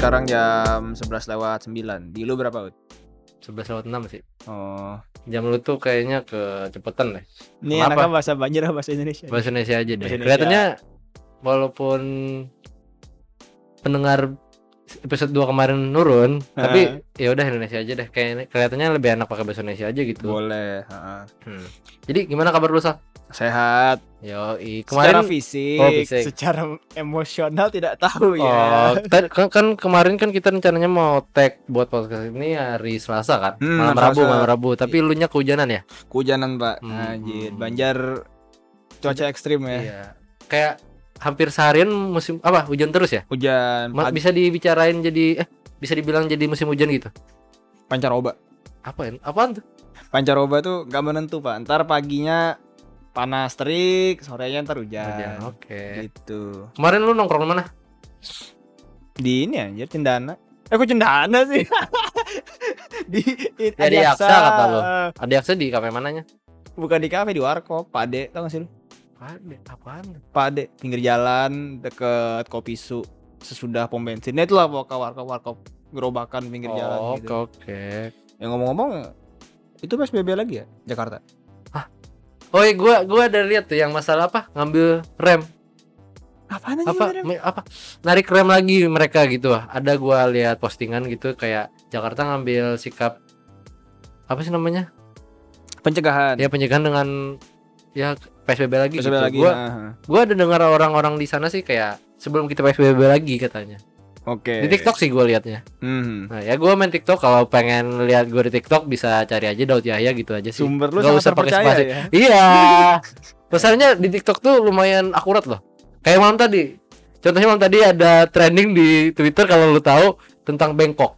sekarang jam 11 lewat 9. Di lu berapa, Ut? 11 lewat 6 sih. Oh. Jam lu tuh kayaknya kecepatan deh. Ini Kenapa? enaknya bahasa Banjar apa bahasa Indonesia? Bahasa Indonesia aja deh. Bahasa Indonesia. Kelihatannya walaupun pendengar episode 2 kemarin nurun, tapi ya udah Indonesia aja deh. Kayaknya kelihatannya lebih enak pakai bahasa Indonesia aja gitu. Boleh, heeh. Hmm. Jadi gimana kabar lu, Sal? Sehat. Yo, Secara kemarin fisik, Oh, fisik. secara emosional tidak tahu Oh, ya. kan, kan kemarin kan kita rencananya mau tag buat podcast ini hari Selasa kan, Hmm, malam Selasa. Rabu, malam Rabu. Tapi lu nya kehujanan ya? Kehujanan, Pak. Hmm. Anjir, Banjar cuaca ekstrim ya. Iya. Kayak hampir seharian musim apa hujan terus ya? Hujan, Ma- bisa dibicarain jadi eh bisa dibilang jadi musim hujan gitu. pancaroba. Apa ya? Apaan tuh? Pancaroba tuh gak menentu, Pak. Ntar paginya panas terik, sorenya ntar Hujan, hujan. Oke. Gitu. Kemarin lu nongkrong mana? Di ini anjir Cendana. Eh kok Cendana sih? di Ya, di Adiaksa. Aksa kata lu. Ada akses di kafe mananya? Bukan di kafe di warkop, Pade, tau gak sih lu? Ada. Apaan? Pade, pinggir jalan deket kopi su sesudah pom bensin. Nah, itulah warkop warkop warkop gerobakan pinggir jalan Oh, gitu. Oke, oke. Ya ngomong-ngomong itu PSBB lagi ya Jakarta? Oh iya, gua gua ada lihat tuh yang masalah apa? Ngambil rem. Apaan aja apa me- apa narik rem lagi mereka gitu ada gua lihat postingan gitu kayak Jakarta ngambil sikap apa sih namanya pencegahan. ya pencegahan dengan ya PSBB lagi PSBB gitu lagi. gua ah, gua ada dengar orang-orang di sana sih kayak sebelum kita PSBB lagi katanya Oke. di TikTok sih gua liatnya Mhm. nah ya gua main TikTok kalau pengen lihat gua di TikTok bisa cari aja Daud Yahya gitu aja sih Sumber lu sangat usah pakai terpercaya spasi. ya. iya masalahnya di TikTok tuh lumayan akurat loh kayak malam tadi contohnya malam tadi ada trending di Twitter kalau lu tahu tentang Bangkok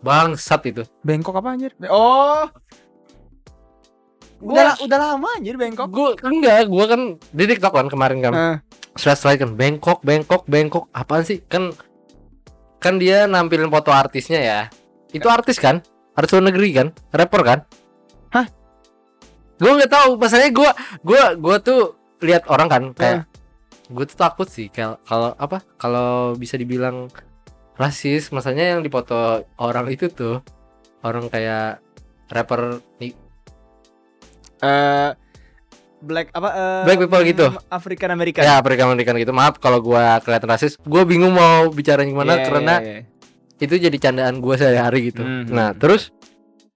bangsat itu Bengkok apa anjir? Oh. Udah, gua udah lama anjir Bengkok. gua enggak gua kan di TikTok kan kemarin kan Ah. stress strike kan Bangkok Bangkok Bangkok apaan sih kan kan dia nampilin foto artisnya ya. Itu artis kan? Artis luar negeri kan? Rapper kan? Hah? gua nggak tahu. Masalahnya gua gua gua tuh lihat orang kan kayak gue tuh takut sih kalau kalau apa? Kalau bisa dibilang rasis masalahnya yang dipoto orang itu tuh orang kayak rapper nih Eh Black apa eh, Black people gitu. African American. ya Afrika American gitu maaf kalau gua kelihatan rasis gue bingung mau bicara gimana Iya, karena iya, iya. itu jadi candaan gue sehari-hari gitu Mhm. nah terus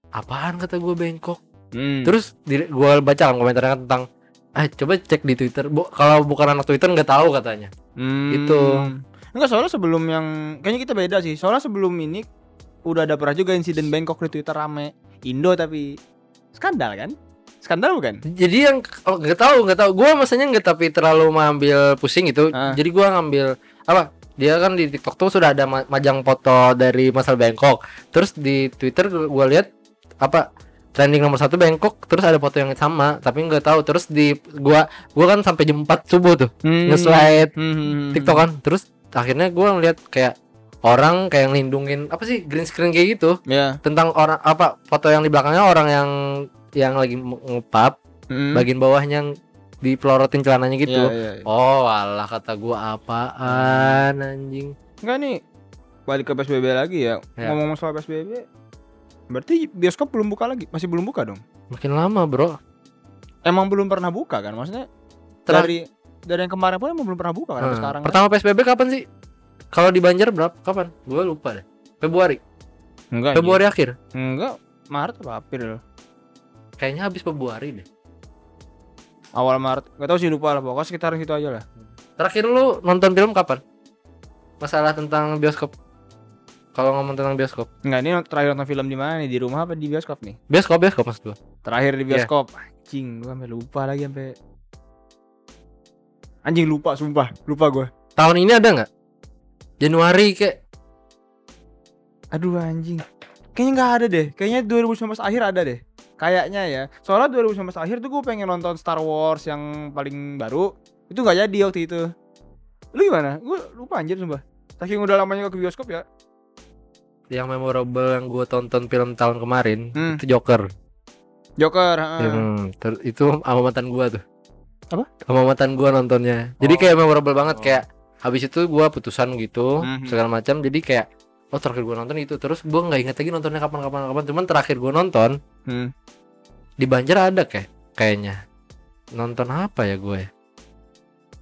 apaan kata gue bengkok Hmm. terus gue baca kan komentarnya tentang ah coba cek di twitter Bu, kalau bukan anak twitter nggak tahu katanya Hmm. Itu. Enggak soalnya sebelum yang kayaknya kita beda sih. Soalnya sebelum ini udah ada pernah juga insiden Bangkok di Twitter rame. Indo tapi skandal kan? Skandal bukan? jadi yang kalau nggak tahu nggak tahu gue masanya nggak tapi terlalu mengambil pusing itu Ah. jadi gue ngambil apa dia kan di TikTok tuh sudah ada ma- majang foto dari masalah Bangkok terus di Twitter gue lihat apa trending nomor satu Bangkok terus ada foto yang sama tapi nggak tahu terus di gua gua kan sampai jam 4 subuh tuh Hmm. nge-slide Hmm. TikTok kan terus akhirnya gua ngeliat kayak orang kayak ngelindungin apa sih green screen kayak gitu Ya. tentang orang apa foto yang di belakangnya orang yang yang lagi nge- ngepap Hmm. bagian bawahnya yang dipelorotin celananya gitu Iya, iya, iya. oh alah kata gua apaan anjing Enggak nih. Balik ke PSBB lagi ya. Ya. Ngomong soal PSBB. Berarti bioskop belum buka lagi? Masih belum buka dong? makin lama bro Emang belum pernah buka kan? Maksudnya Telah- dari dari yang kemarin pun emang belum pernah buka kan Hmm. sekarang. kan? pertama PSBB kapan sih kalau di Banjar berapa kapan gua lupa deh Februari Enggak. Februari akhir anjir. Enggak. Maret apa April? Kayaknya habis Februari deh Awal Maret. Enggak tahu sih lupa lah. Pokoknya sekitaran situ aja lah. Terakhir lu nonton film kapan? Masalah tentang bioskop. Kalau ngomong tentang bioskop. Enggak, ini terakhir nonton film di mana nih? Di rumah apa di bioskop nih? Bioskop bioskop maksud gua. Terakhir di bioskop. Anjing, gua sampai lupa lagi sampai Anjing lupa sumpah, lupa gua. Tahun ini ada nggak? Januari kayak Aduh anjing. Kayaknya nggak ada deh. Kayaknya 2019 akhir ada deh. Kayaknya ya. Soalnya 2019 akhir tuh gue pengen nonton Star Wars yang paling baru. Itu nggak jadi waktu itu. Lu gimana? Gue lupa anjir sumpah. Saking udah lamanya ke bioskop ya. yang memorable yang gua tonton film tahun kemarin Hmm. itu Joker. Joker. Hmm, ter- itu sama mantan gua tuh. Apa? Sama mantan gua nontonnya. Jadi Oh. kayak memorable banget Oh. kayak habis itu gua putusan gitu Mhm. segala macam. Jadi kayak oh terakhir gue nonton itu terus gue nggak inget lagi nontonnya kapan kapan kapan cuman terakhir gue nonton Hmm. di Banjar ada kayak kayaknya nonton apa ya gue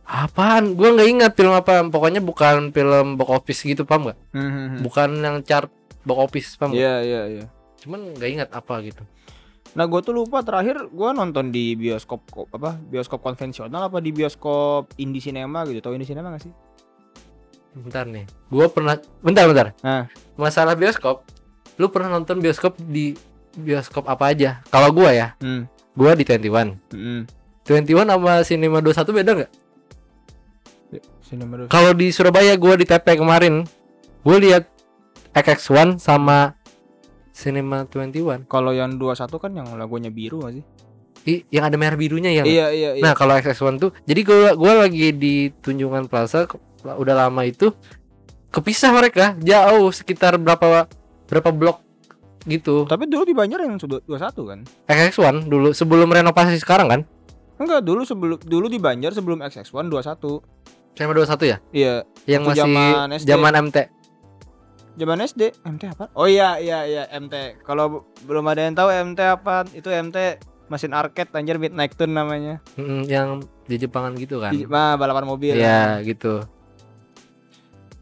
apaan gue nggak ingat film apa pokoknya bukan film box office gitu paham nggak Hmm, hmm, hmm. bukan yang chart box office paham nggak Iya iya iya. cuman nggak ingat apa gitu Nah gue tuh lupa terakhir gue nonton di bioskop ko- apa bioskop konvensional apa di bioskop indie cinema gitu. Tahu indie cinema gak sih? Bentar nih gue pernah bentar bentar Nah. masalah bioskop lu pernah nonton bioskop di bioskop apa aja kalau gue ya Hmm. gue di 21 Hmm. 21 sama Cinema 21 beda nggak Cinema dulu. kalau di Surabaya gue di TP kemarin gue lihat XX1 sama Cinema 21 Kalau yang 21 kan yang lagunya biru gak sih? Ih, yang ada merah birunya ya? Iya iya iya. Nah kalau XX1 tuh, jadi gua gua lagi di Tunjungan Plaza, udah lama itu kepisah mereka jauh sekitar berapa berapa blok gitu. Tapi dulu di Banjar yang sudah 21 kan? XX1 dulu sebelum renovasi sekarang kan? Enggak, dulu sebelum dulu di Banjar sebelum XX1 21. Sama 21 ya? Iya, Yang masih zaman SD. zaman MT. zaman SD. MT apa? Oh iya iya iya MT. Kalau belum ada yang tahu MT apa, itu MT mesin arcade anjir Midnight Tune namanya. Mm, yang di Jepangan gitu kan? Di, mah balapan mobil. Iya gitu.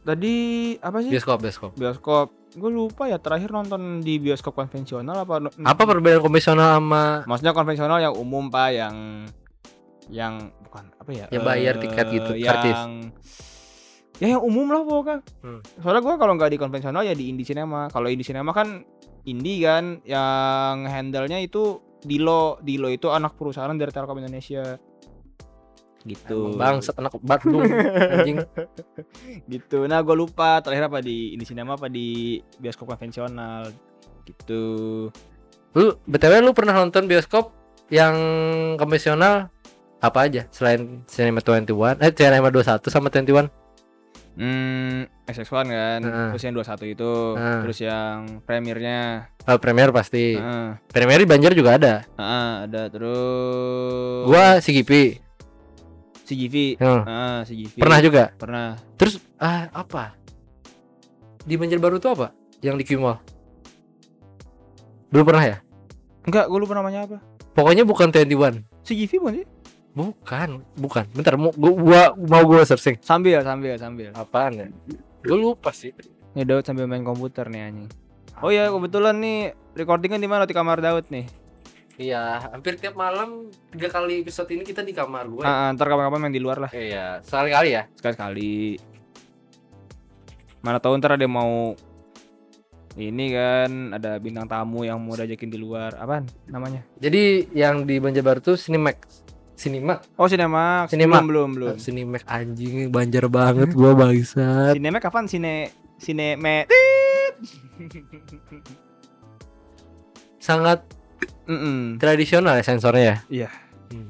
Tadi apa sih? Bioskop bioskop. bioskop gue lupa ya terakhir nonton di bioskop konvensional apa Apa perbedaan konvensional sama maksudnya konvensional yang umum pak yang yang bukan apa ya Yang bayar eh, tiket gitu, yang kartis. ya yang umum lah pokoknya Hmm. soalnya gue kalau nggak di konvensional ya di indie cinema kalau indie cinema kan indie kan yang handle nya itu Dilo Dilo itu anak perusahaan dari Telkom Indonesia gitu. Bangsat anak Bandung anjing. gitu. Nah gue lupa terakhir apa di indie cinema apa di bioskop konvensional. Gitu. Lu BTW lu pernah nonton bioskop yang konvensional? Apa aja selain Cinema 21 eh Cinema 21 sama 21 Hmm, XX1 kan, Heeh. terus yang 21 itu, Heeh. terus yang premiernya, oh, Premier pasti. Heeh, Premier di Banjar juga ada. Heeh, ada terus gua CGP CGV, Hmm. heeh, CGV, pernah juga? Pernah, terus ah apa? Di Banjarbaru tuh apa? Yang di Kimol belum pernah ya? Enggak, gue lupa namanya apa, pokoknya bukan 21 CGV bukan sih? bukan bukan. Bentar mau gua, gua mau gua searching. Sambil, sambil, sambil, apaan ya? Gua lupa sih. Nih Daud sambil main komputer nih anjing. Oh iya, kebetulan nih recordingnya di mana? Di kamar Daud nih. Iya hampir tiap malam tiga kali episode ini kita di kamar gue Ah, ah, ntar kapan-kapan main di luar lah, iya sekali-kali ya sekali-sekali. Mana tahu ntar ada yang mau ini kan ada bintang tamu yang mau diajakin di luar apaan namanya Jadi yang di Banjarbaru tuh Cinemax. Cinemax. Oh Cinemax. Cinema. Belum belum belum. Cinemax anjing Banjar banget gua bangsat. Cinemax kapan Cine Cineme Sangat Mm-mm. tradisional ya sensornya ya. Iya. Hmm.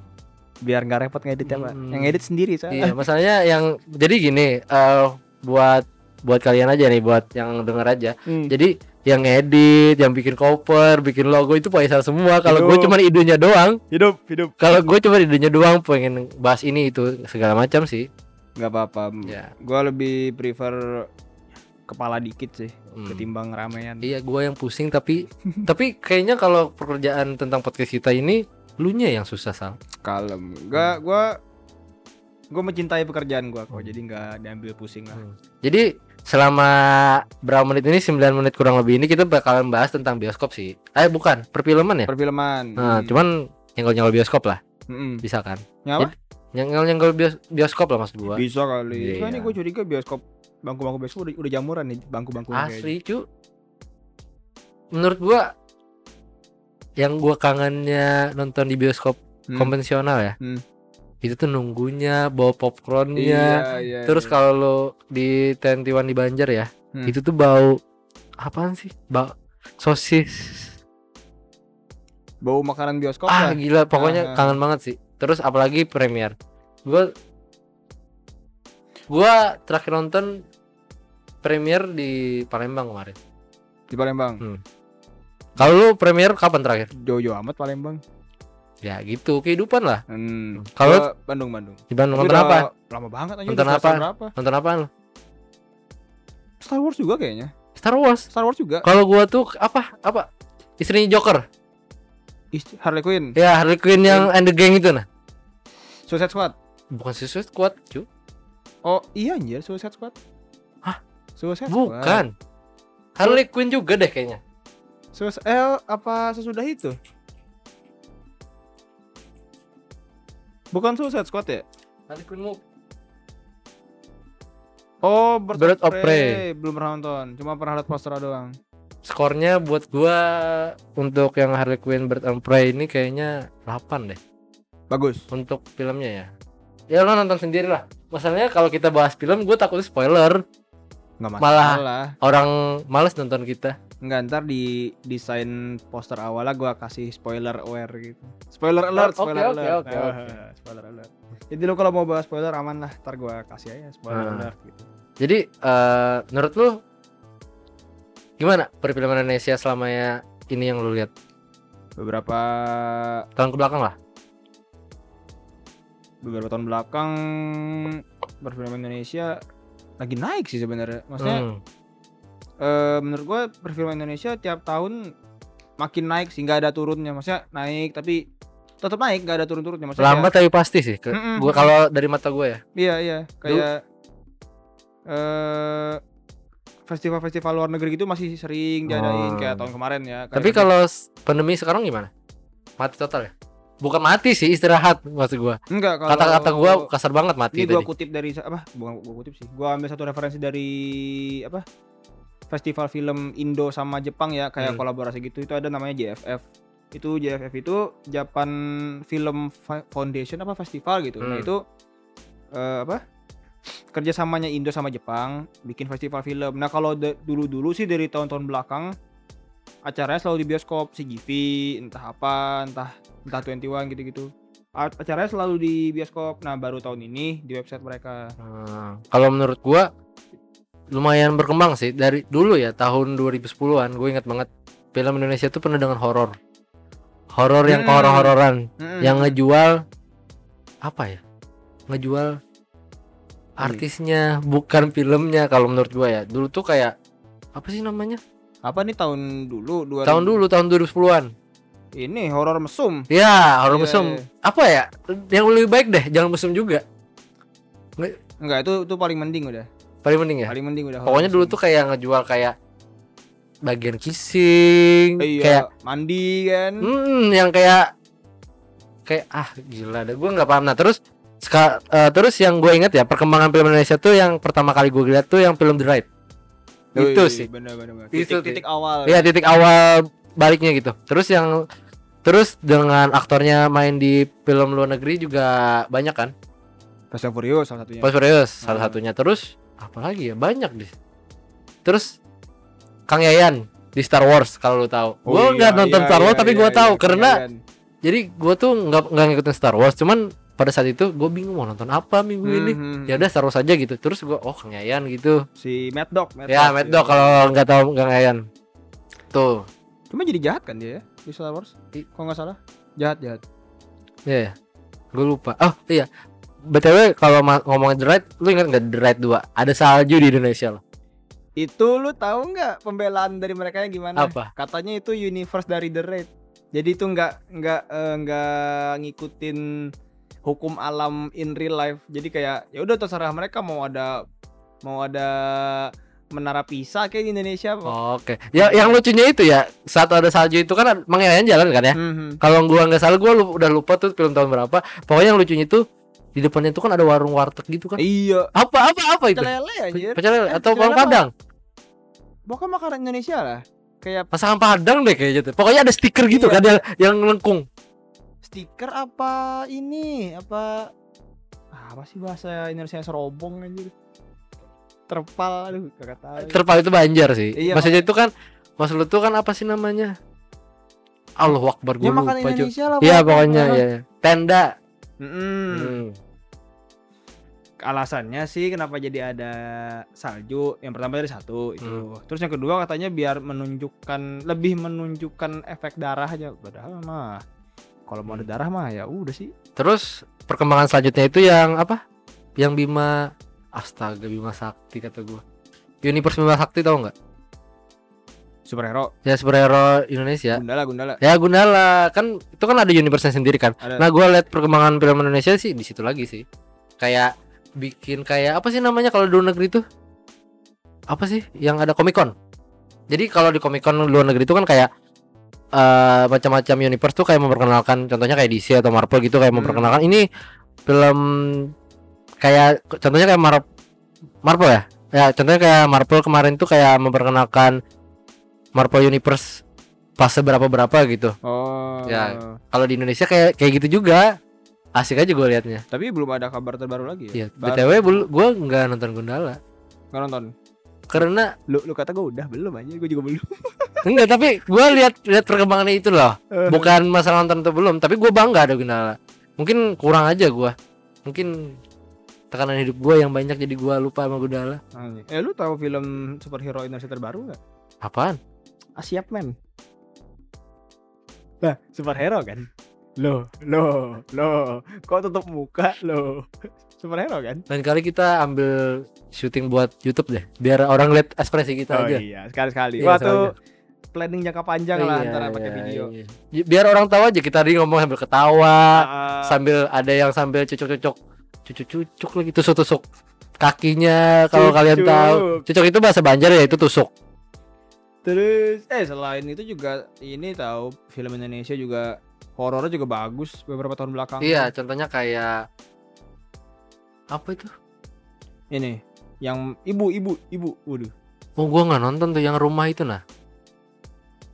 Biar nggak repot ngedit ya pak. Hmm. Yang edit sendiri Iya, soalnya. masalahnya yang jadi gini, eh buat buat kalian aja nih, buat yang denger aja. Hmm. Jadi yang ngedit, yang bikin cover, bikin logo itu Faisal semua. Kalau gue cuma idenya doang. Hidup hidup. Kalau gue cuma idenya doang pengen bahas ini itu segala macam sih. Nggak apa-apa. Ya. Gua lebih prefer kepala dikit sih Hmm. ketimbang ramean. Iya, gua yang pusing tapi tapi kayaknya kalau pekerjaan tentang podcast kita ini lu nya yang susah sal. Kalem. Gak gua gua mencintai pekerjaan gua kok. Jadi nggak diambil pusing lah. Jadi selama berapa menit ini 9 menit kurang lebih ini kita bakalan bahas tentang bioskop sih. Eh bukan, perfilman ya. Perfilman. Nah, Hmm. cuman nyenggol-nyenggol bioskop lah, Mm-mm. bisa kan? Nyawa? Nyenggol-nyenggol bios- bioskop lah maksud gua. Bisa kali. Iya. Kan ini gue curiga bioskop bangku-bangku bioskop udah, udah jamuran nih bangku-bangku Asli, cu. Menurut gua yang gua kangennya nonton di bioskop Hmm. konvensional ya. Hmm. Itu tuh nunggunya bawa popcornnya. Iya, iya. Terus iya. kalau lo di Tentiwan di Banjar ya, Hmm. itu tuh bau apaan sih? Bau sosis. bau makanan bioskop ah lah. gila, pokoknya Ah. kangen banget sih. Terus apalagi premier. Gua gua terakhir nonton premier di Palembang kemarin. di Palembang. Hmm. Kalau lu premier kapan terakhir? Jauh-jauh amat Palembang. Ya gitu, kehidupan lah. Hmm. Kalau- Bandung Bandung. Di Bandung Tapi nonton apa? Lama banget aja. Nonton apa? berapa? Nonton lu? Star Wars juga kayaknya. Star Wars. Star Wars juga. Kalau gua tuh apa? Apa? Istrinya Joker. Isti- Harley Quinn. Ya, Harley Quinn yang and the gang itu nah. Suicide Squad. Bukan Suicide Squad, cu. Oh iya anjir Suicide Squad. Suicide Squad. Bukan. Harley Quinn juga deh kayaknya. Suicide eh apa sesudah itu? Bukan Suicide Squad ya? Harley Quinn mau Oh, Birds of, of Prey. Belum pernah nonton, cuma pernah lihat poster doang. skornya buat gua untuk yang Harley Quinn Bird of Prey ini kayaknya 8 deh Bagus. untuk filmnya ya. Ya lo nonton sendiri lah. Masalahnya kalau kita bahas film gue takut spoiler. Enggak Malah- masalah. Orang males nonton kita. Enggak ntar di desain poster awalnya gua kasih spoiler aware gitu. Spoiler alert, Oke, spoiler oke, alert. oke, Ah, oke. spoiler alert. Jadi lo kalau mau bahas spoiler aman lah, ntar gua kasih aja spoiler Ah. alert gitu. Jadi eh menurut lu gimana perfilman Indonesia selama ya ini yang lu lihat Beberapa tahun ke belakang lah? beberapa tahun belakang perfilman Indonesia lagi naik sih sebenarnya. Maksudnya Hmm. eh, menurut gua perfilman Indonesia tiap tahun makin naik sih nggak ada turunnya. Maksudnya naik tapi tetap naik nggak ada turun-turunnya. Maksudnya Lambat tapi pasti sih. Ke- Mm-mm. Gua kalau dari mata gue ya. Iya iya kayak eh festival-festival luar negeri gitu masih sering diadain Oh. kayak tahun kemarin ya. Kayak Tapi kalau s- pandemi sekarang gimana? Mati total ya? Bukan mati sih, istirahat maksud gua. enggak Kata-kata gua kasar banget mati ini gua tadi. kutip dari apa? Bukan gua kutip sih. Gua ambil satu referensi dari apa? Festival film Indo sama Jepang ya kayak Hmm. kolaborasi gitu itu ada namanya JFF. Itu JFF itu Japan Film Foundation apa festival gitu. Nah Hmm. itu eh, apa? kerjasamanya Indo sama Jepang bikin festival film. Nah kalau dulu-dulu sih dari tahun-tahun belakang acaranya selalu di bioskop CGV entah apa entah entah 21 gitu-gitu. Acaranya selalu di bioskop. Nah baru tahun ini di website mereka. Hmm, Kalau menurut gua lumayan berkembang sih dari dulu ya tahun 2010-an gue ingat banget film Indonesia tuh penuh dengan horor. Horor yang Hmm. horor-hororan Mm-mm. yang ngejual apa ya? Ngejual artisnya bukan filmnya kalau menurut gua ya. Dulu tuh kayak apa sih namanya? Apa nih tahun dulu 2000 Tahun dulu tahun 2010-an. ini horor mesum. Ya, horor Iya, mesum. iya. Apa ya? Yang lebih baik deh, jangan mesum juga. Enggak itu itu paling mending udah. Paling mending ya. Paling mending udah. Pokoknya dulu mesum. tuh kayak ngejual kayak bagian kissing, iya, kayak mandi kan. hmm, yang kayak kayak ah gila dah gue nggak paham. Nah terus seka- eh, terus yang gue inget ya perkembangan film Indonesia tuh yang pertama kali gue lihat tuh yang film The Ride. Wih, itu sih. Bener bener. bener. Itu Titik, titik sih. awal. Iya titik awal baliknya gitu. Terus yang terus dengan aktornya main di film luar negeri juga banyak kan? Fast and Furious salah satunya. Fast Furious salah Hmm. satunya. Terus apalagi ya banyak deh. Terus Kang Yayan di Star Wars kalau lu tahu. Oh gue iya, nggak nonton iya, Star Wars iya, tapi iya, gue iya, tahu iya, karena kalian. jadi gue tuh nggak nggak ngikutin Star Wars. Cuman pada saat itu gue bingung mau nonton apa minggu ini. Hmm, hmm, Ya udah Star Wars aja gitu. Terus gue oh Kang Yayan gitu. si Mad Dog, Mad ya Mad iya. Dog kalau nggak tahu Kang Yayan. Tuh. Cuma jadi jahat kan dia ya, di Star Wars? Kalau nggak salah. Jahat jahat. Ya, gue lupa. Oh iya, btw kalau ngomongin The Ride, lu ingat nggak The Ride 2? Ada salju di Indonesia loh. Itu lu tahu nggak pembelaan dari mereka gimana? Apa? Katanya itu universe dari The Raid. Jadi itu nggak nggak eh, nggak ngikutin hukum alam in real life. Jadi kayak ya udah terserah mereka mau ada mau ada menara Pisa kayak di Indonesia. Oke. Ya yang lucunya itu ya, saat ada salju itu kan Yayan jalan kan ya. Mhm. Kalau gua nggak salah gua lu- udah lupa tuh film tahun berapa. Pokoknya yang lucunya itu di depannya itu kan ada warung warteg gitu kan. Iya. Apa apa apa itu? Anjir. Pecel lele Eh, atau pecel warung Padang? Pokoknya makanan Indonesia lah. Kayak Masakan Padang deh kayaknya tuh. Pokoknya ada stiker gitu Iya. kan yang, yang lengkung. Stiker apa ini apa apa sih bahasa Indonesia serobong anjir. Terpal aduh kagak tahu. Terpal itu Banjar sih. Iya, Maksudnya itu kan maksud lu tuh kan apa sih namanya? Allah Akbar ya gua makanan lupa. Indonesia lah. Iya pokoknya ya. Tenda. Mm-mm. Hmm. Alasannya sih kenapa jadi ada salju. Yang pertama dari satu itu. Hmm. Terus yang kedua katanya biar menunjukkan lebih menunjukkan efek darah aja. Padahal mah kalau mau ada Hmm. darah mah ya udah sih. Terus perkembangan selanjutnya itu yang apa? Yang Bima Astaga Bima Sakti kata gua. Universe Bima Sakti tau nggak? superhero ya superhero Indonesia Gundala Gundala ya Gundala kan itu kan ada universe sendiri kan ada nah gue lihat perkembangan film Indonesia sih di situ lagi sih kayak bikin kayak apa sih namanya kalau di luar negeri tuh apa sih yang ada Comic Con jadi kalau di Comic Con luar negeri itu kan kayak eh macam-macam universe tuh kayak memperkenalkan contohnya kayak DC atau Marvel gitu kayak Hmm. memperkenalkan. Ini film kayak contohnya kayak Mar Marvel ya? Ya contohnya kayak Marvel kemarin tuh kayak memperkenalkan Marvel Universe fase berapa berapa gitu. Oh. Ya. kalau di Indonesia kayak kayak gitu juga. Asik aja gue liatnya. Tapi belum ada kabar terbaru lagi ya? Iya, Baru- btw gue nggak nonton Gundala. Nggak nonton? Karena lu lu kata gue udah belum aja gue juga belum enggak tapi gue lihat lihat perkembangannya itu loh. Eh. bukan masalah nonton atau belum tapi gue bangga ada Gundala. Mungkin kurang aja gue mungkin tekanan hidup gue yang banyak jadi gue lupa sama Gundala. Anjing. eh lu tahu film superhero Indonesia terbaru nggak? Apaan? Asiap men. Nah superhero kan? Loh Loh Loh. Kok tutup muka Loh? Superhero kan? Lain kali kita ambil syuting buat YouTube deh biar orang lihat ekspresi kita Oh aja. iya Sekali-sekali. Iya, tuh Planning jangka panjang lah Iya, Antara pakai iya, video. iya. Bi- biar orang tahu aja kita tadi ngomong sambil ketawa sambil ada yang sambil cucuk-cucuk cucuk-cucuk lagi tusuk-tusuk kakinya kalau kalian tahu. Cucuk itu bahasa Banjar ya itu tusuk. Terus Eh selain itu juga Ini tahu Film Indonesia juga Horornya juga bagus Beberapa tahun belakang. Iya contohnya kayak apa itu? Ini Yang ibu-ibu Ibu Waduh. Oh gua nggak nonton tuh yang rumah itu nah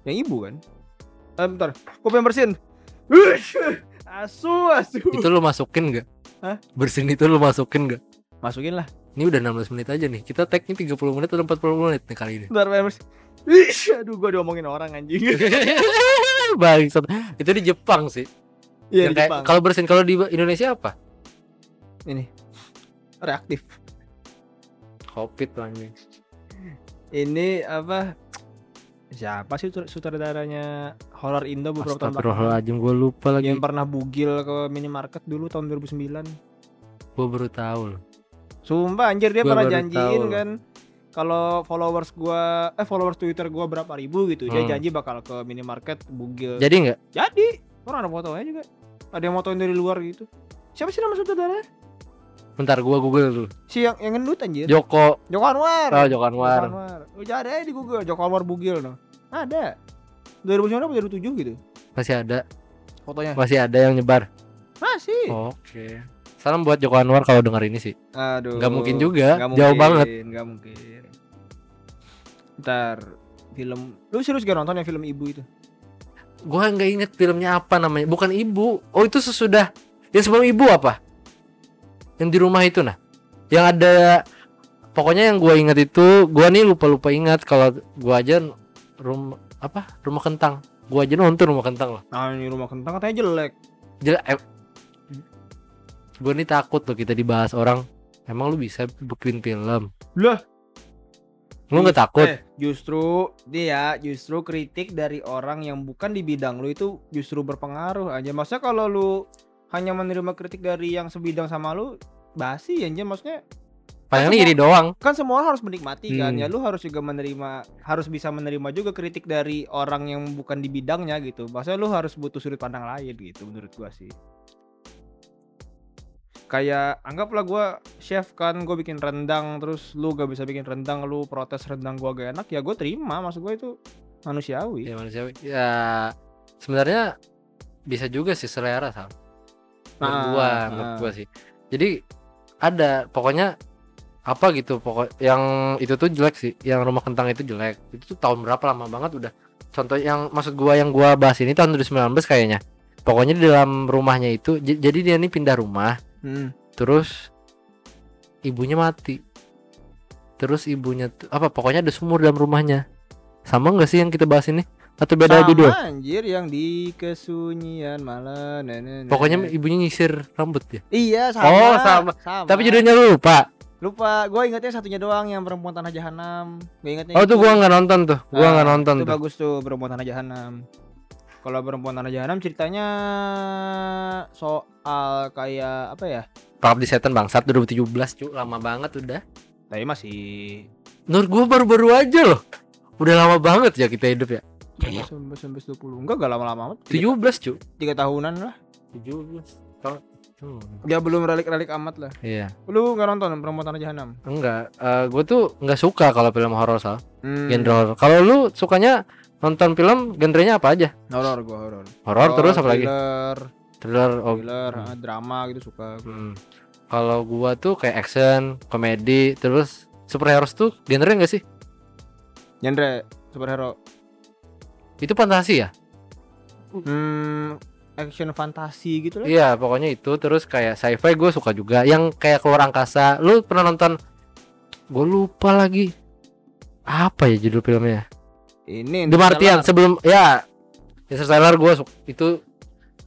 Yang ibu kan? Eh bentar. Pengen bersihin Ush, Asu asu. Itu lu masukin nggak? Hah? bersin itu lu masukin nggak? Masukin lah. Ini udah 16 menit aja nih. Kita tagnya 30 menit atau 40 menit nih kali ini? Bentar pengen bersihin Ish, aduh gue diomongin orang anjing. Bangsat. Itu di Jepang sih. Iya Yang di kayak- Jepang. kalau bersin kalau di Indonesia apa? Ini. Reaktif. Covid anjing. Ini apa Siapa sih sutr- sutradaranya horor Indo beberapa tahun belakang? Astagfirullahaladzim gue lupa lagi. Yang pernah bugil ke minimarket dulu tahun 2009 gue baru tahu loh. Sumpah anjir dia Gua pernah janjiin tahu. kan kalau followers gua eh followers Twitter gua berapa ribu gitu. Dia Hmm. janji bakal ke minimarket bugil. Jadi nggak? Jadi orang ada fotonya juga. Ada yang motoin dari luar gitu. Siapa sih nama sutradaranya bentar gua google dulu. Si yang yang gendut anjir. Joko. Joko Anwar. Oh Joko Joko Anwar. Anwar lu cari aja di Google. Joko Anwar bugil no. Ada. 2009 apa 2007 gitu? Masih ada. Fotonya. Masih ada yang nyebar. Masih? Oke. Salam buat Joko Anwar kalau dengar ini sih. Aduh. Nggak mungkin juga. Jauh mungkin, banget. Nggak mungkin. Ntar film. Lu serius gak nonton yang film ibu itu? Gua nggak inget filmnya apa namanya. Bukan ibu. Oh itu sesudah. Yang sebelum ibu apa yang di rumah itu nah. Yang ada pokoknya yang gua inget itu gua nih lupa lupa ingat kalau gua aja rumah apa rumah kentang. Gua aja nonton rumah kentang loh. Nah ini rumah kentang katanya jelek. Jel eh, gue nih takut loh kita dibahas orang. Emang lu bisa bikin film? Lah. lu nggak takut? Eh, justru dia justru kritik dari orang yang bukan di bidang lu itu justru berpengaruh aja. Maksudnya kalau lu hanya menerima kritik dari yang sebidang sama lu basi aja maksudnya. Paling semua- iri doang. kan semua orang harus menikmati kan? Hmm. ya lu harus juga menerima harus bisa menerima juga kritik dari orang yang bukan di bidangnya gitu. Maksudnya lu harus butuh sudut pandang lain gitu menurut gua sih. Kayak anggaplah gua chef kan? Gue bikin rendang terus lu gak bisa bikin rendang lu protes rendang gua gak enak ya gue terima. Maksud gua itu manusiawi. Ya manusiawi. Ya sebenarnya bisa juga sih selera sama menurut gua ah. menurut gua sih. Jadi ada pokoknya apa gitu pokok yang itu tuh jelek sih yang rumah kentang itu jelek. Itu tuh tahun berapa? Lama banget udah. Contoh yang maksud gua yang gua bahas ini tahun 2019 kayaknya. Pokoknya di dalam rumahnya itu jadi dia nih pindah rumah. Hmm. terus ibunya mati. Terus ibunya tuh apa pokoknya ada sumur dalam rumahnya. Sama nggak sih yang kita bahas ini atau beda Sama judul anjir yang di kesunyian malam nah, nah, nah, pokoknya nah. ibunya nyisir rambut ya iya sama Oh, sama. tapi judulnya lu lupa Lupa, gue ingetnya satunya doang yang perempuan tanah jahanam. Gue ingetnya. oh tuh itu. gua nggak nonton tuh gua Ah, nggak nonton Itu tuh bagus tuh perempuan tanah jahanam. Kalau perempuan tanah jahanam ceritanya soal kayak apa ya? Pengabdi Setan Bangsat 2017 cuy lama banget udah Tapi masih menurut gua baru-baru aja loh Udah lama banget ya kita hidup ya. 19 19 20. Enggak enggak lama-lama amat. 17 cu. 3 tahunan lah. 17 tahun. Hmm. Ya belum relik-relik amat lah. Iya. Lu enggak nonton Perempuan Tanah Jahanam? Enggak, eh gue tuh nggak suka kalau film horor soal Hmm. genre horor. Kalau lu sukanya nonton film genrenya apa aja? Horor gua horor. Horor terus apa lagi? Thriller, Thriller. Oh. thriller, ah, drama gitu suka. Hmm. Kalau gua tuh kayak action, komedi, terus superhero tuh genre enggak sih? Genre superhero. Itu fantasi ya? Hmm, action fantasi gitu lah. Iya, pokoknya itu terus kayak sci-fi gue suka juga. Yang kayak keluar angkasa. Lu pernah nonton? Gue lupa lagi. Apa ya judul filmnya? Ini The Martian sebelum ya Interstellar gue itu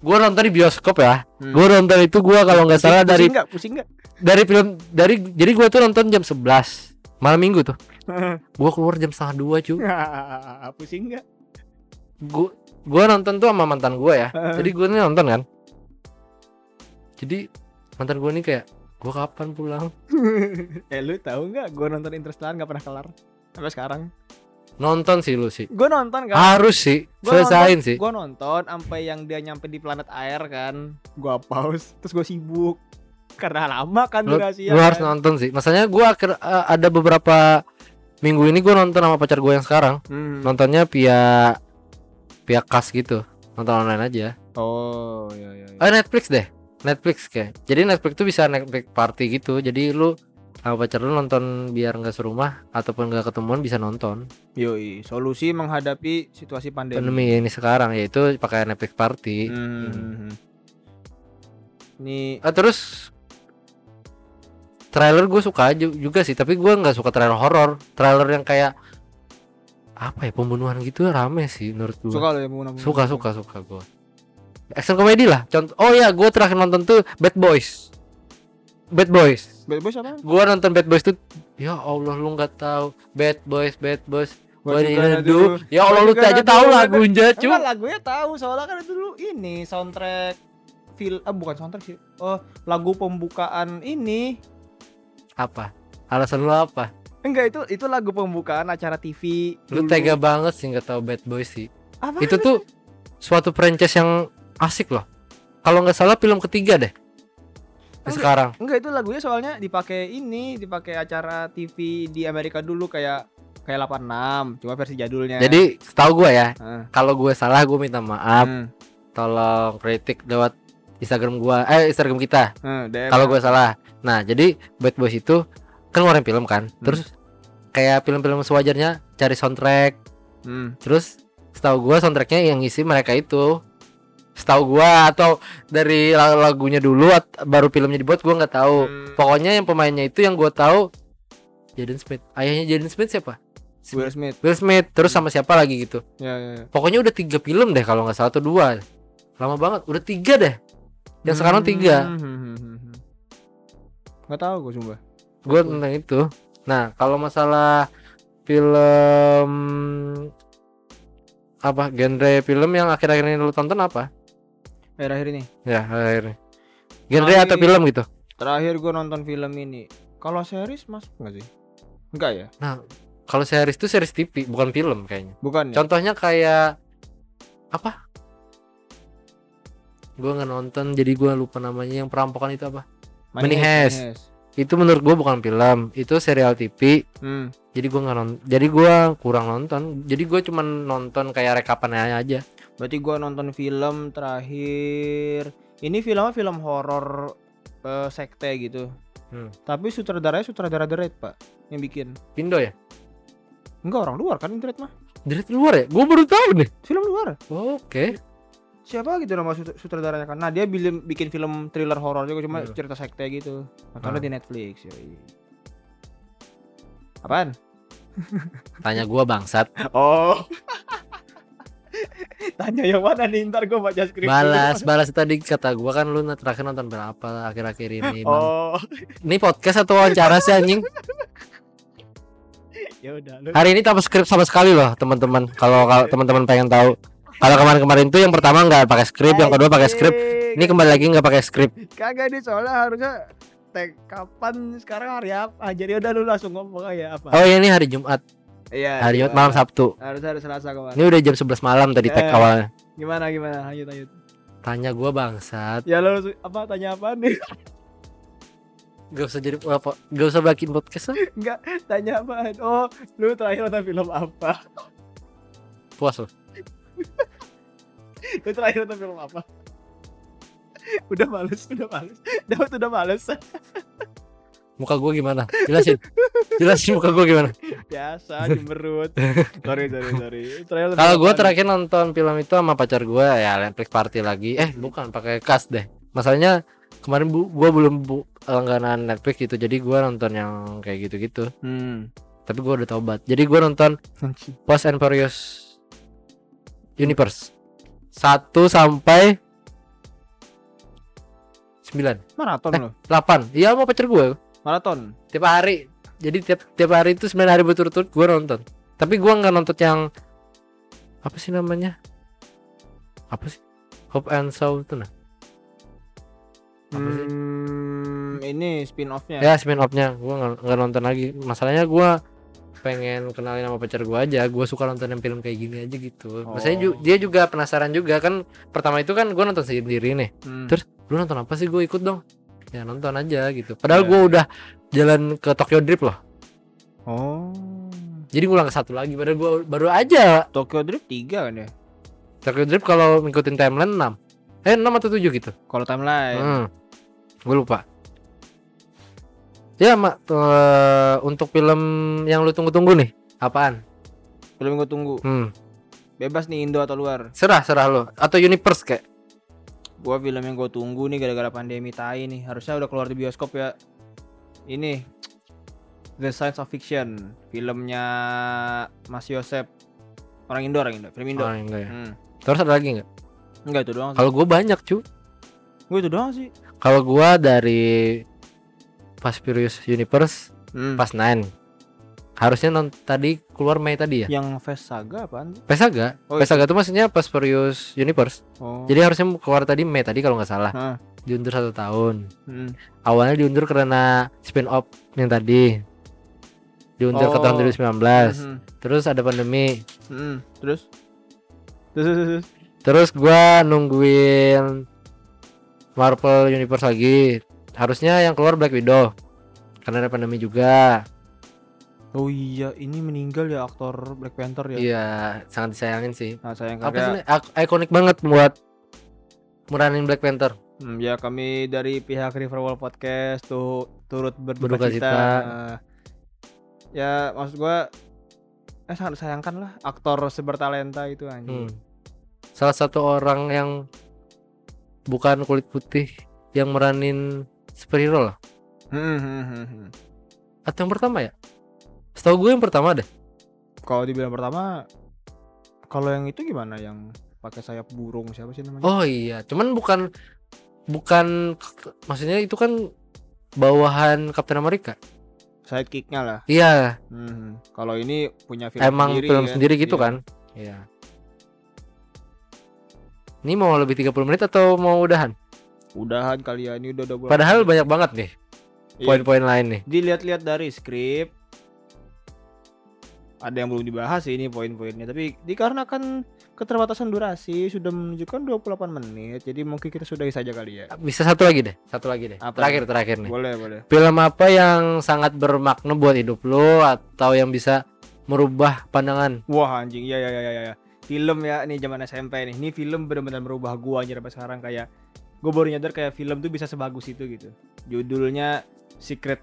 gue nonton di bioskop ya. Hmm. Gue nonton itu gue kalau nggak salah dari pusing nggak? Pusing enggak? dari film dari jadi gue tuh nonton jam 11 malam minggu tuh. Gue keluar jam setengah dua cu. pusing enggak? Gue gue nonton tuh sama mantan gue ya. Jadi gue nih nonton kan. Jadi mantan gue nih kayak gue kapan pulang? eh lu tahu nggak? Gue nonton Interstellar nggak pernah kelar sampai sekarang. Nonton sih lu sih. Gue nonton kan. Harus sih, Gua selesain sih. Gue nonton sampai yang dia nyampe di planet air kan. Gue pause, terus gue sibuk. Karena lama kan Lu, durasinya. lu harus kan. nonton sih. Masanya gue akhir eh, ada beberapa minggu ini gue nonton sama pacar gue yang sekarang. Hmm. Nontonnya via via kas gitu. Nonton online aja. Oh, iya iya. iya. Eh Netflix deh. Netflix kayak. Jadi Netflix tuh bisa Netflix party gitu. Jadi lu sama pacar lu nonton biar nggak serumah ataupun nggak ketemuan bisa nonton. Yoi, solusi menghadapi situasi pandemi. Pandemi ini sekarang yaitu pakai Netflix party. Hmm. Ini Ah, terus trailer gue suka aja juga sih, tapi gue nggak suka trailer horor. Trailer yang kayak apa ya pembunuhan gitu rame sih menurut gue. suka lo ya menggunakan suka suka suka gue. Action komedi lah. Contoh, oh ya gue terakhir nonton tuh Bad Boys. Bad Boys. Bad Boys apa? Gua nonton Bad Boys tuh ya Allah lu nggak tahu Bad Boys Bad Boys What you gonna do? Ya Allah lu aja tahu lagunya cu Enggak lagunya tahu soalnya kan itu dulu ini soundtrack film ah bukan soundtrack sih. Oh, lagu pembukaan ini. Apa? Alasan lu apa? Enggak itu itu lagu pembukaan acara TV. Lu dulu. tega banget sih nggak tahu Bad Boys sih. Apa? Itu tuh suatu franchise yang asik loh. Kalau nggak salah film ketiga deh. Enggak. Sekarang. Enggak itu lagunya soalnya dipakai ini, dipakai acara TV di Amerika dulu kayak kayak 86, cuma versi jadulnya. Jadi setahu gua ya, Heeh. kalau gue salah gue minta maaf. Hmm. Tolong kritik lewat Instagram gua, eh Instagram kita. Hmm. Kalau gue salah. Nah, jadi Bad Boys itu kan ngeluarin film kan. Hmm. Terus kayak film-film sewajarnya cari soundtrack. Hmm. Terus setahu gua soundtracknya yang ngisi mereka itu. Setahu gua atau dari lag- lagunya dulu baru filmnya dibuat gua nggak tahu. Hmm. Pokoknya yang pemainnya itu yang gua tahu Jaden Smith. Ayahnya Jaden Smith siapa? Will Smith. Will Smith. Terus sama siapa lagi gitu. Ya, ya, ya. Pokoknya udah tiga film deh kalau nggak salah atau dua. Lama banget. Udah tiga deh. Yang sekarang tiga. Hmm, hmm, hmm, hmm, hmm. Nggak tahu gue sumpah. Gue tentang itu. Nah, kalau masalah film apa genre film yang akhir-akhir ini lu tonton apa? Akhir-akhir ini. Ya, akhir. Genre Terakhir- atau film gitu. Terakhir gue nonton film ini. Kalau series masuk nggak sih? Enggak ya? Nah, kalau series itu series TV, bukan film kayaknya. Bukan ya? Contohnya kayak apa? Gue nggak nonton, jadi gue lupa namanya. Yang perampokan itu apa? Money Heist. Heist. Itu menurut gue bukan film, itu serial TV. Hmm. Jadi gue nggak nonton, jadi gue kurang nonton. Jadi gue cuman nonton kayak rekapannya aja. Berarti gue nonton film terakhir. Ini filmnya film horor eh, sekte gitu. Hmm. Tapi sutradaranya sutradara The Raid, Pak, yang bikin. Indo ya? Enggak orang luar kan The Raid mah. Dari luar ya? Gue baru tahu nih. Film luar. Oke. Siapa gitu nama sut- sutradaranya kan? Nah, dia bikin bikin film thriller horor juga cuma Hmm. cerita sekte gitu. Nontonnya Ah. di Netflix. yoi. Apaan? Tanya gue bangsat. Oh. Tanya yang mana nih ntar gue baca skrip. Balas, balas tadi kata gue kan lu terakhir nonton berapa akhir-akhir ini. Bang. Oh, Ini podcast atau wawancara sih anjing? ya udah lu. Hari ini tanpa skrip sama sekali loh teman-teman. Kalau kalau teman-teman pengen tahu. Kalau kemarin-kemarin tuh yang pertama nggak pakai skrip, yang kedua pakai skrip. Ini kembali lagi nggak pakai skrip. Kagak nih soalnya harusnya tag kapan sekarang hari apa? Ah, jadi udah lu langsung ngomong aja apa? Oh ya ini hari Jumat. Iya. Hari Jumat gimana? malam Sabtu. Harus hari Selasa kemarin. Ini udah jam 11 malam tadi tag Eh. awalnya. Gimana gimana? Lanjut lanjut. Tanya gua bangsat. Ya lo apa tanya apa nih? Gak usah jadi apa? Gak usah bikin podcast lah. Enggak, tanya apaan? Oh, lu terakhir nonton film apa? Puas loh. Lu terakhir nonton film apa? udah males, udah males. Dapat udah males. Muka gua gimana? Jelasin. Jelasin muka gua gimana? Biasa cemberut. sorry, sorry, sorry. Kalau apaan? terakhir nonton film itu sama pacar gua ya Netflix party lagi. Eh, bukan pakai kas deh. Masalahnya kemarin bu, gua belum bu, langganan Netflix gitu. Jadi gua nonton yang kayak gitu-gitu. Hmm. Tapi gua udah tobat. Jadi gua nonton. Fast and Furious Universe 1 sampai 9 Maraton Eh. lo. 8 Iya sama pacar gue Maraton. Tiap hari Jadi tiap tiap hari itu 9 hari berturut-turut gue nonton Tapi gue nggak nonton yang Apa sih namanya Apa sih Hope and Soul itu nah Apa sih? Hmm, ini spin-off-nya. Ya spin off-nya Gue nggak nonton lagi Masalahnya gue pengen kenalin sama pacar gue aja gue suka nonton yang film kayak gini aja gitu maksudnya ju- Oh. dia juga penasaran juga kan pertama itu kan gue nonton sendiri nih Hmm. Terus? lu nonton apa sih gue ikut dong ya nonton aja gitu padahal Iya. gue udah jalan ke Tokyo Drift loh Oh. jadi ngulang ke satu lagi padahal gue baru aja Tokyo Drift 3 kan ya? Tokyo Drift kalau ngikutin timeline 6 eh 6 atau 7 gitu Kalau timeline. hmm. gue lupa ya mak eh, untuk film yang lu tunggu-tunggu nih apaan Film gue tunggu. hmm. Bebas nih Indo atau luar. serah serah lo atau Universe kayak Gua film yang gue tunggu nih gara-gara pandemi tai nih. Harusnya udah keluar di bioskop ya. Ini The Science of Fiction, filmnya Mas Yosep. Orang Indo, orang Indo, film Indo. oh, enggak ya Hmm. terus ada lagi nggak Enggak itu doang. kalau gue banyak cu Gue itu doang sih. kalau gue dari Fast Furious Universe Hmm. pas 9 harusnya non tadi keluar Mei tadi ya Yang Fast Saga apaan sih? Pesaga Oh, Pesaga itu maksudnya pas Furious Universe Oh. jadi harusnya keluar tadi Mei tadi kalau nggak salah Hah. diundur satu tahun Hmm. awalnya diundur karena spin off yang tadi diundur ke tahun Oh. 2019 Hmm. terus ada pandemi Hmm. Terus? Terus, terus, terus. terus gua nungguin Marvel Universe lagi harusnya yang keluar Black Widow karena ada pandemi juga Oh iya, ini meninggal ya aktor Black Panther ya. iya sangat disayangin sih Nah, sayang apa sih ikonik banget buat meranin Black Panther Hmm, ya kami dari pihak Riverwall Podcast tuh turut berduka Berduka cita. cita. Nah, ya maksud gua eh sangat disayangkan lah aktor sebertalenta itu anjing. Hmm. Salah satu orang yang bukan kulit putih yang meranin superhero lah. Hmm, hmm, hmm. Atau yang pertama ya? Setahu gue yang pertama deh. Kalau dibilang pertama kalau yang itu gimana yang pakai sayap burung siapa sih namanya? Oh iya, cuman bukan bukan maksudnya itu kan bawahan Captain America. Sidekicknya lah. Iya, Hmm. Kalau ini punya film emang sendiri film kan? sendiri gitu Iya. kan? Iya. Ini mau lebih 30 menit atau mau udahan? Udahan kali ya ini udah udah bulan. Padahal banyak banget nih Iya. poin-poin lain nih. dilihat-lihat dari skrip ada yang belum dibahas sih ini poin-poinnya tapi dikarenakan keterbatasan durasi sudah menunjukkan 28 menit jadi mungkin kita sudahi saja kali ya Bisa satu lagi deh, satu lagi deh. Apa? Terakhir terakhir nih. boleh boleh Film apa yang sangat bermakna buat hidup lo atau yang bisa merubah pandangan? wah anjing ya ya ya ya ya film ya nih zaman SMP nih ini film benar-benar merubah gua anjir sampai sekarang kayak gue baru nyadar kayak film tuh bisa sebagus itu gitu judulnya Secret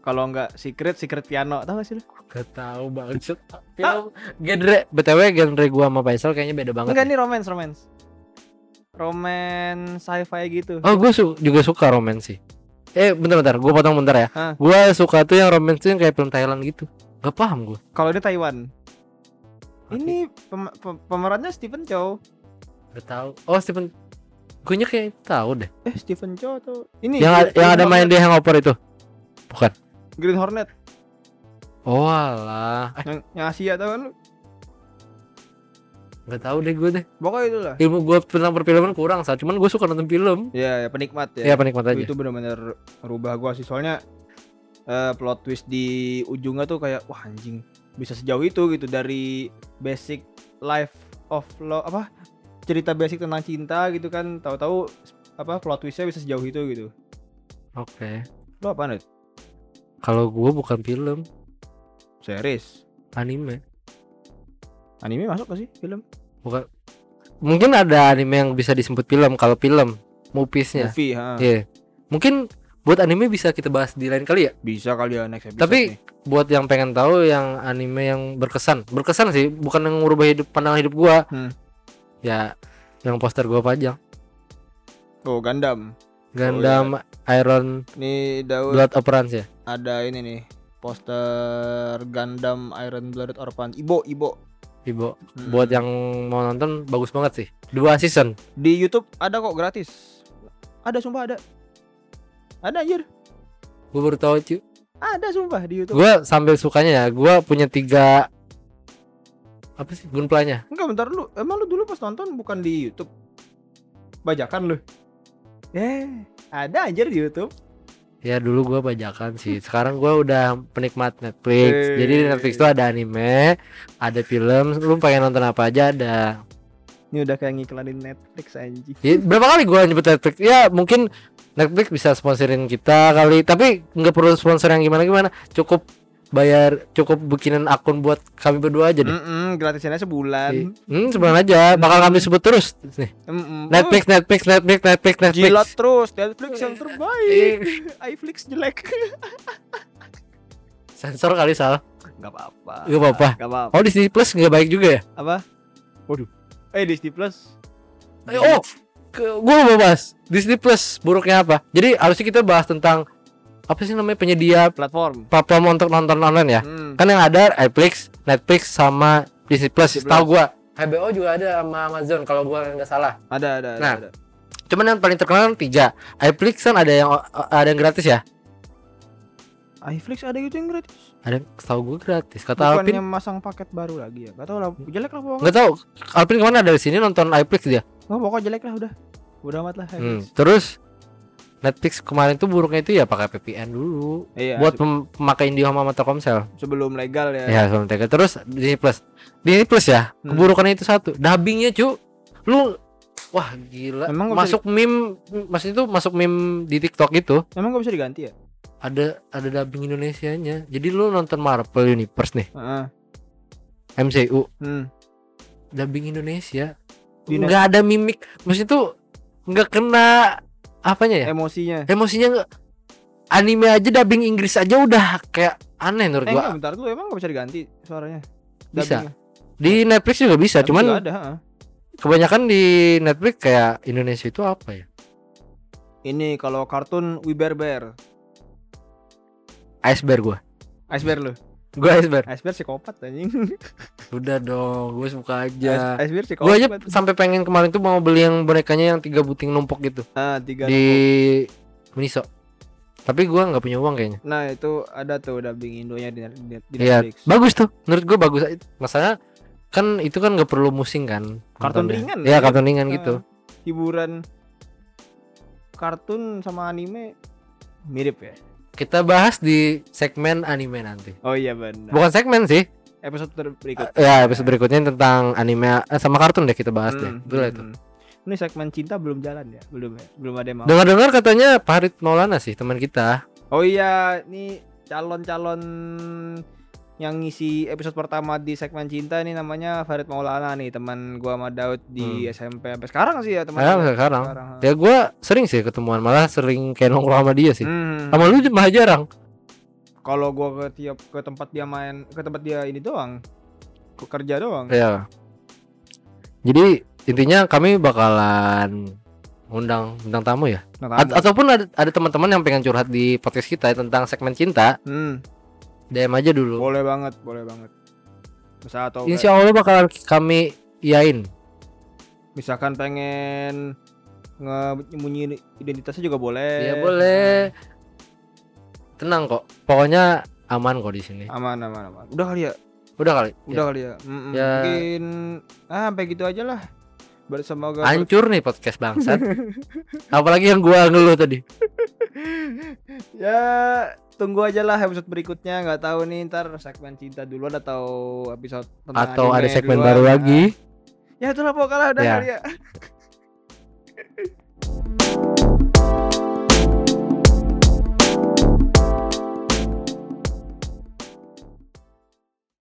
kalau nggak Secret Secret Piano tau gak sih lu? Gak tahu banget. Film genre BTW genre gua sama Faisal kayaknya beda banget. enggak nih. romance romance romance sci-fi gitu Oh, gue su- juga suka romance sih. Eh, bentar-bentar, gue potong bentar ya. Gue suka tuh yang romance tuh yang kayak film Thailand gitu. Gak paham gue. Kalau ini Taiwan. Oke. Ini pem- pem- pemerannya Stephen Chow. Gak tahu. Oh, Stephen. Gue kayak tahu deh. Eh Stephen Chow atau ini yang Green yang ada main di Hangover itu. Bukan. Green Hornet Oh, alah. Eh, yang, yang Asia tau kan lu? gak tahu deh gue deh. Pokoknya itulah. Ilmu gue tentang perfilman kurang saat. Cuman gue suka nonton film. Ya, ya penikmat ya. Ya, penikmat aja. Itu benar-benar merubah gua sih soalnya eh, plot twist di ujungnya tuh kayak wah anjing. bisa sejauh itu gitu dari basic life of love apa cerita basic tentang cinta gitu kan tahu-tahu apa plot twistnya bisa sejauh itu gitu Oke. lo apa nih Kalau gua bukan film, series anime. anime masuk gak sih film Bukan. Mungkin ada anime yang bisa disebut film kalau film movies-nya. movie ha. Iya. Mungkin buat anime bisa kita bahas di lain kali ya. bisa kali ya next episode Tapi- nih. Buat yang pengen tahu yang anime yang berkesan, berkesan sih, bukan yang ngubah hidup pandangan hidup gua. Hmm. Ya, yang poster gua pajang. oh Gundam Gundam Iron nih Daud Blood Operans ya. ada ini nih poster Gundam Iron Blooded Orphan Ibo Ibo Ibu, Hmm. buat yang mau nonton bagus banget sih. Dua season. di YouTube ada kok gratis ada sumpah ada ada anjir Gue baru tahu cuy. ada sumpah di YouTube Gue sambil sukanya ya, gue punya tiga apa sih gunplanya? enggak bentar lu emang lu dulu pas nonton bukan di YouTube bajakan lu eh ada anjir di YouTube Ya dulu gua bajakan sih. Sekarang gua udah penikmat Netflix. Eh. Jadi di Netflix tuh ada anime, ada film. Lu pengen nonton apa aja ada. ini udah kayak ngiklanin Netflix anjing Ya, berapa kali gua nyebut Netflix? Ya mungkin Netflix bisa sponsorin kita kali. Tapi nggak perlu sponsor yang gimana gimana. Cukup bayar, cukup bikinin akun buat kami berdua aja deh. Mm-mm, gratisannya sebulan Hmm, sebulan aja. Bakal kami sebut terus. Nih. Mm-mm. Netflix, Netflix, Netflix, Netflix, Oh, Netflix. jilat terus Netflix yang terbaik iFlix jelek Sensor kali salah. nggak apa-apa Nggak apa-apa. Oh Disney Plus nggak baik juga ya? apa waduh eh Disney Plus Eh, Oh, gue mau bahas Disney Plus buruknya apa? Jadi harusnya kita bahas tentang apa sih namanya penyedia platform platform untuk nonton online ya? Hmm. Kan yang ada Netflix, Netflix sama Disney Plus. Tahu gua. HBO juga ada sama Amazon kalau gua nggak salah. ada ada ada, Nah. ada. Cuman yang paling terkenal kan tiga. Netflix kan ada yang ada yang gratis ya? iFlix ada gitu yang gratis Ada yang tahu gua gratis. Kata bukannya Alvin masang paket baru lagi ya gak tau lah jelek lah pokoknya nggak tahu. Alvin ke mana dari sini nonton Netflix dia? oh, pokoknya jelek lah udah udah amat lah Hmm. Terus Netflix kemarin tuh buruknya itu ya pakai VPN dulu iya buat pem- pemakai IndiHome sama Telkomsel. sebelum legal ya Ya, sama Tega. Terus Disney Plus. Disney Plus ya, Hmm. keburukannya itu satu. Dubbingnya, cu. Lu wah gila. Emang masuk meme maksudnya itu masuk meme di TikTok itu emang gak bisa diganti ya ada ada dubbing Indonesianya. Jadi lu nonton Marvel Universe nih, Heeh. MCU, hmm. dubbing Indonesia. Di Nggak ada mimik. Maksudnya itu nggak kena apanya ya? emosinya Emosinya anime aja dubbing Inggris aja udah kayak aneh menurut eh gua. enggak bentar dulu emang gak bisa diganti suaranya Bisa. Dubbingnya. Di Netflix juga bisa, Tapi cuman juga ada kebanyakan di Netflix kayak Indonesia itu apa ya? ini kalau kartun We Bear Bear Iceberg gua. Iceberg lu Gua iceberg. Iceberg psikopat anjing Udah dong, gue suka aja. Ice- Iceberg Gue aja psikopat sampai pengen kemarin tuh mau beli yang bonekanya yang tiga buting numpuk gitu ah tiga di numpuk. Miniso. Tapi gua nggak punya uang kayaknya. nah itu ada tuh dubbing Indonya di, di, di Iya, Netflix bagus tuh. Menurut gua bagus. Masalahnya kan itu kan nggak perlu musing kan. Kartun ringan Iya, ya. kartun ringan Ah, gitu. hiburan kartun sama anime mirip ya Kita bahas di segmen anime nanti. oh iya benar Bukan segmen sih. episode ter- berikut Ya, episode berikutnya tentang anime eh, sama kartun deh kita bahas deh. Hmm, Betul hmm, itu. hmm. ini segmen cinta belum jalan ya belum ya belum ada yang mau Dengar-dengar katanya Farid Maulana sih teman kita. oh iya ini calon-calon yang ngisi episode pertama di segmen cinta ini namanya Farid Maulana nih teman gua sama Daud di SMP sampai sekarang sih ya teman Hmm. Sekarang sekarang. Ya gua sering sih ketemuan malah sering kayak nongkrong sama dia sih. Hmm. Sama lu malah jarang. kalau gua ke tiap ke tempat dia main ke tempat dia ini doang ke kerja doang Ya. Jadi intinya kami bakalan undang bintang tamu ya. A- kamu. ataupun ada ada teman-teman yang pengen curhat di podcast kita ya tentang segmen cinta, hmm, DM aja dulu. boleh banget boleh banget misal atau Insya Allah bakalan kami iain. misalkan pengen ngemunyi identitasnya juga boleh Ya boleh. Tenang kok. Pokoknya aman kok di sini. aman aman aman udah kali ya Udah kali. udah kali ya, Mm-mm. Ya. mungkin ah sampai gitu aja lah bersemoga Ya. Hancur nih podcast bangsat. Apalagi yang gua ngeluh tadi. ya tunggu aja lah episode berikutnya nggak tahu nih ntar segmen cinta dulu atau episode atau ada segmen baru lagi. Ya itulah pokoknya udah ya. kali ya.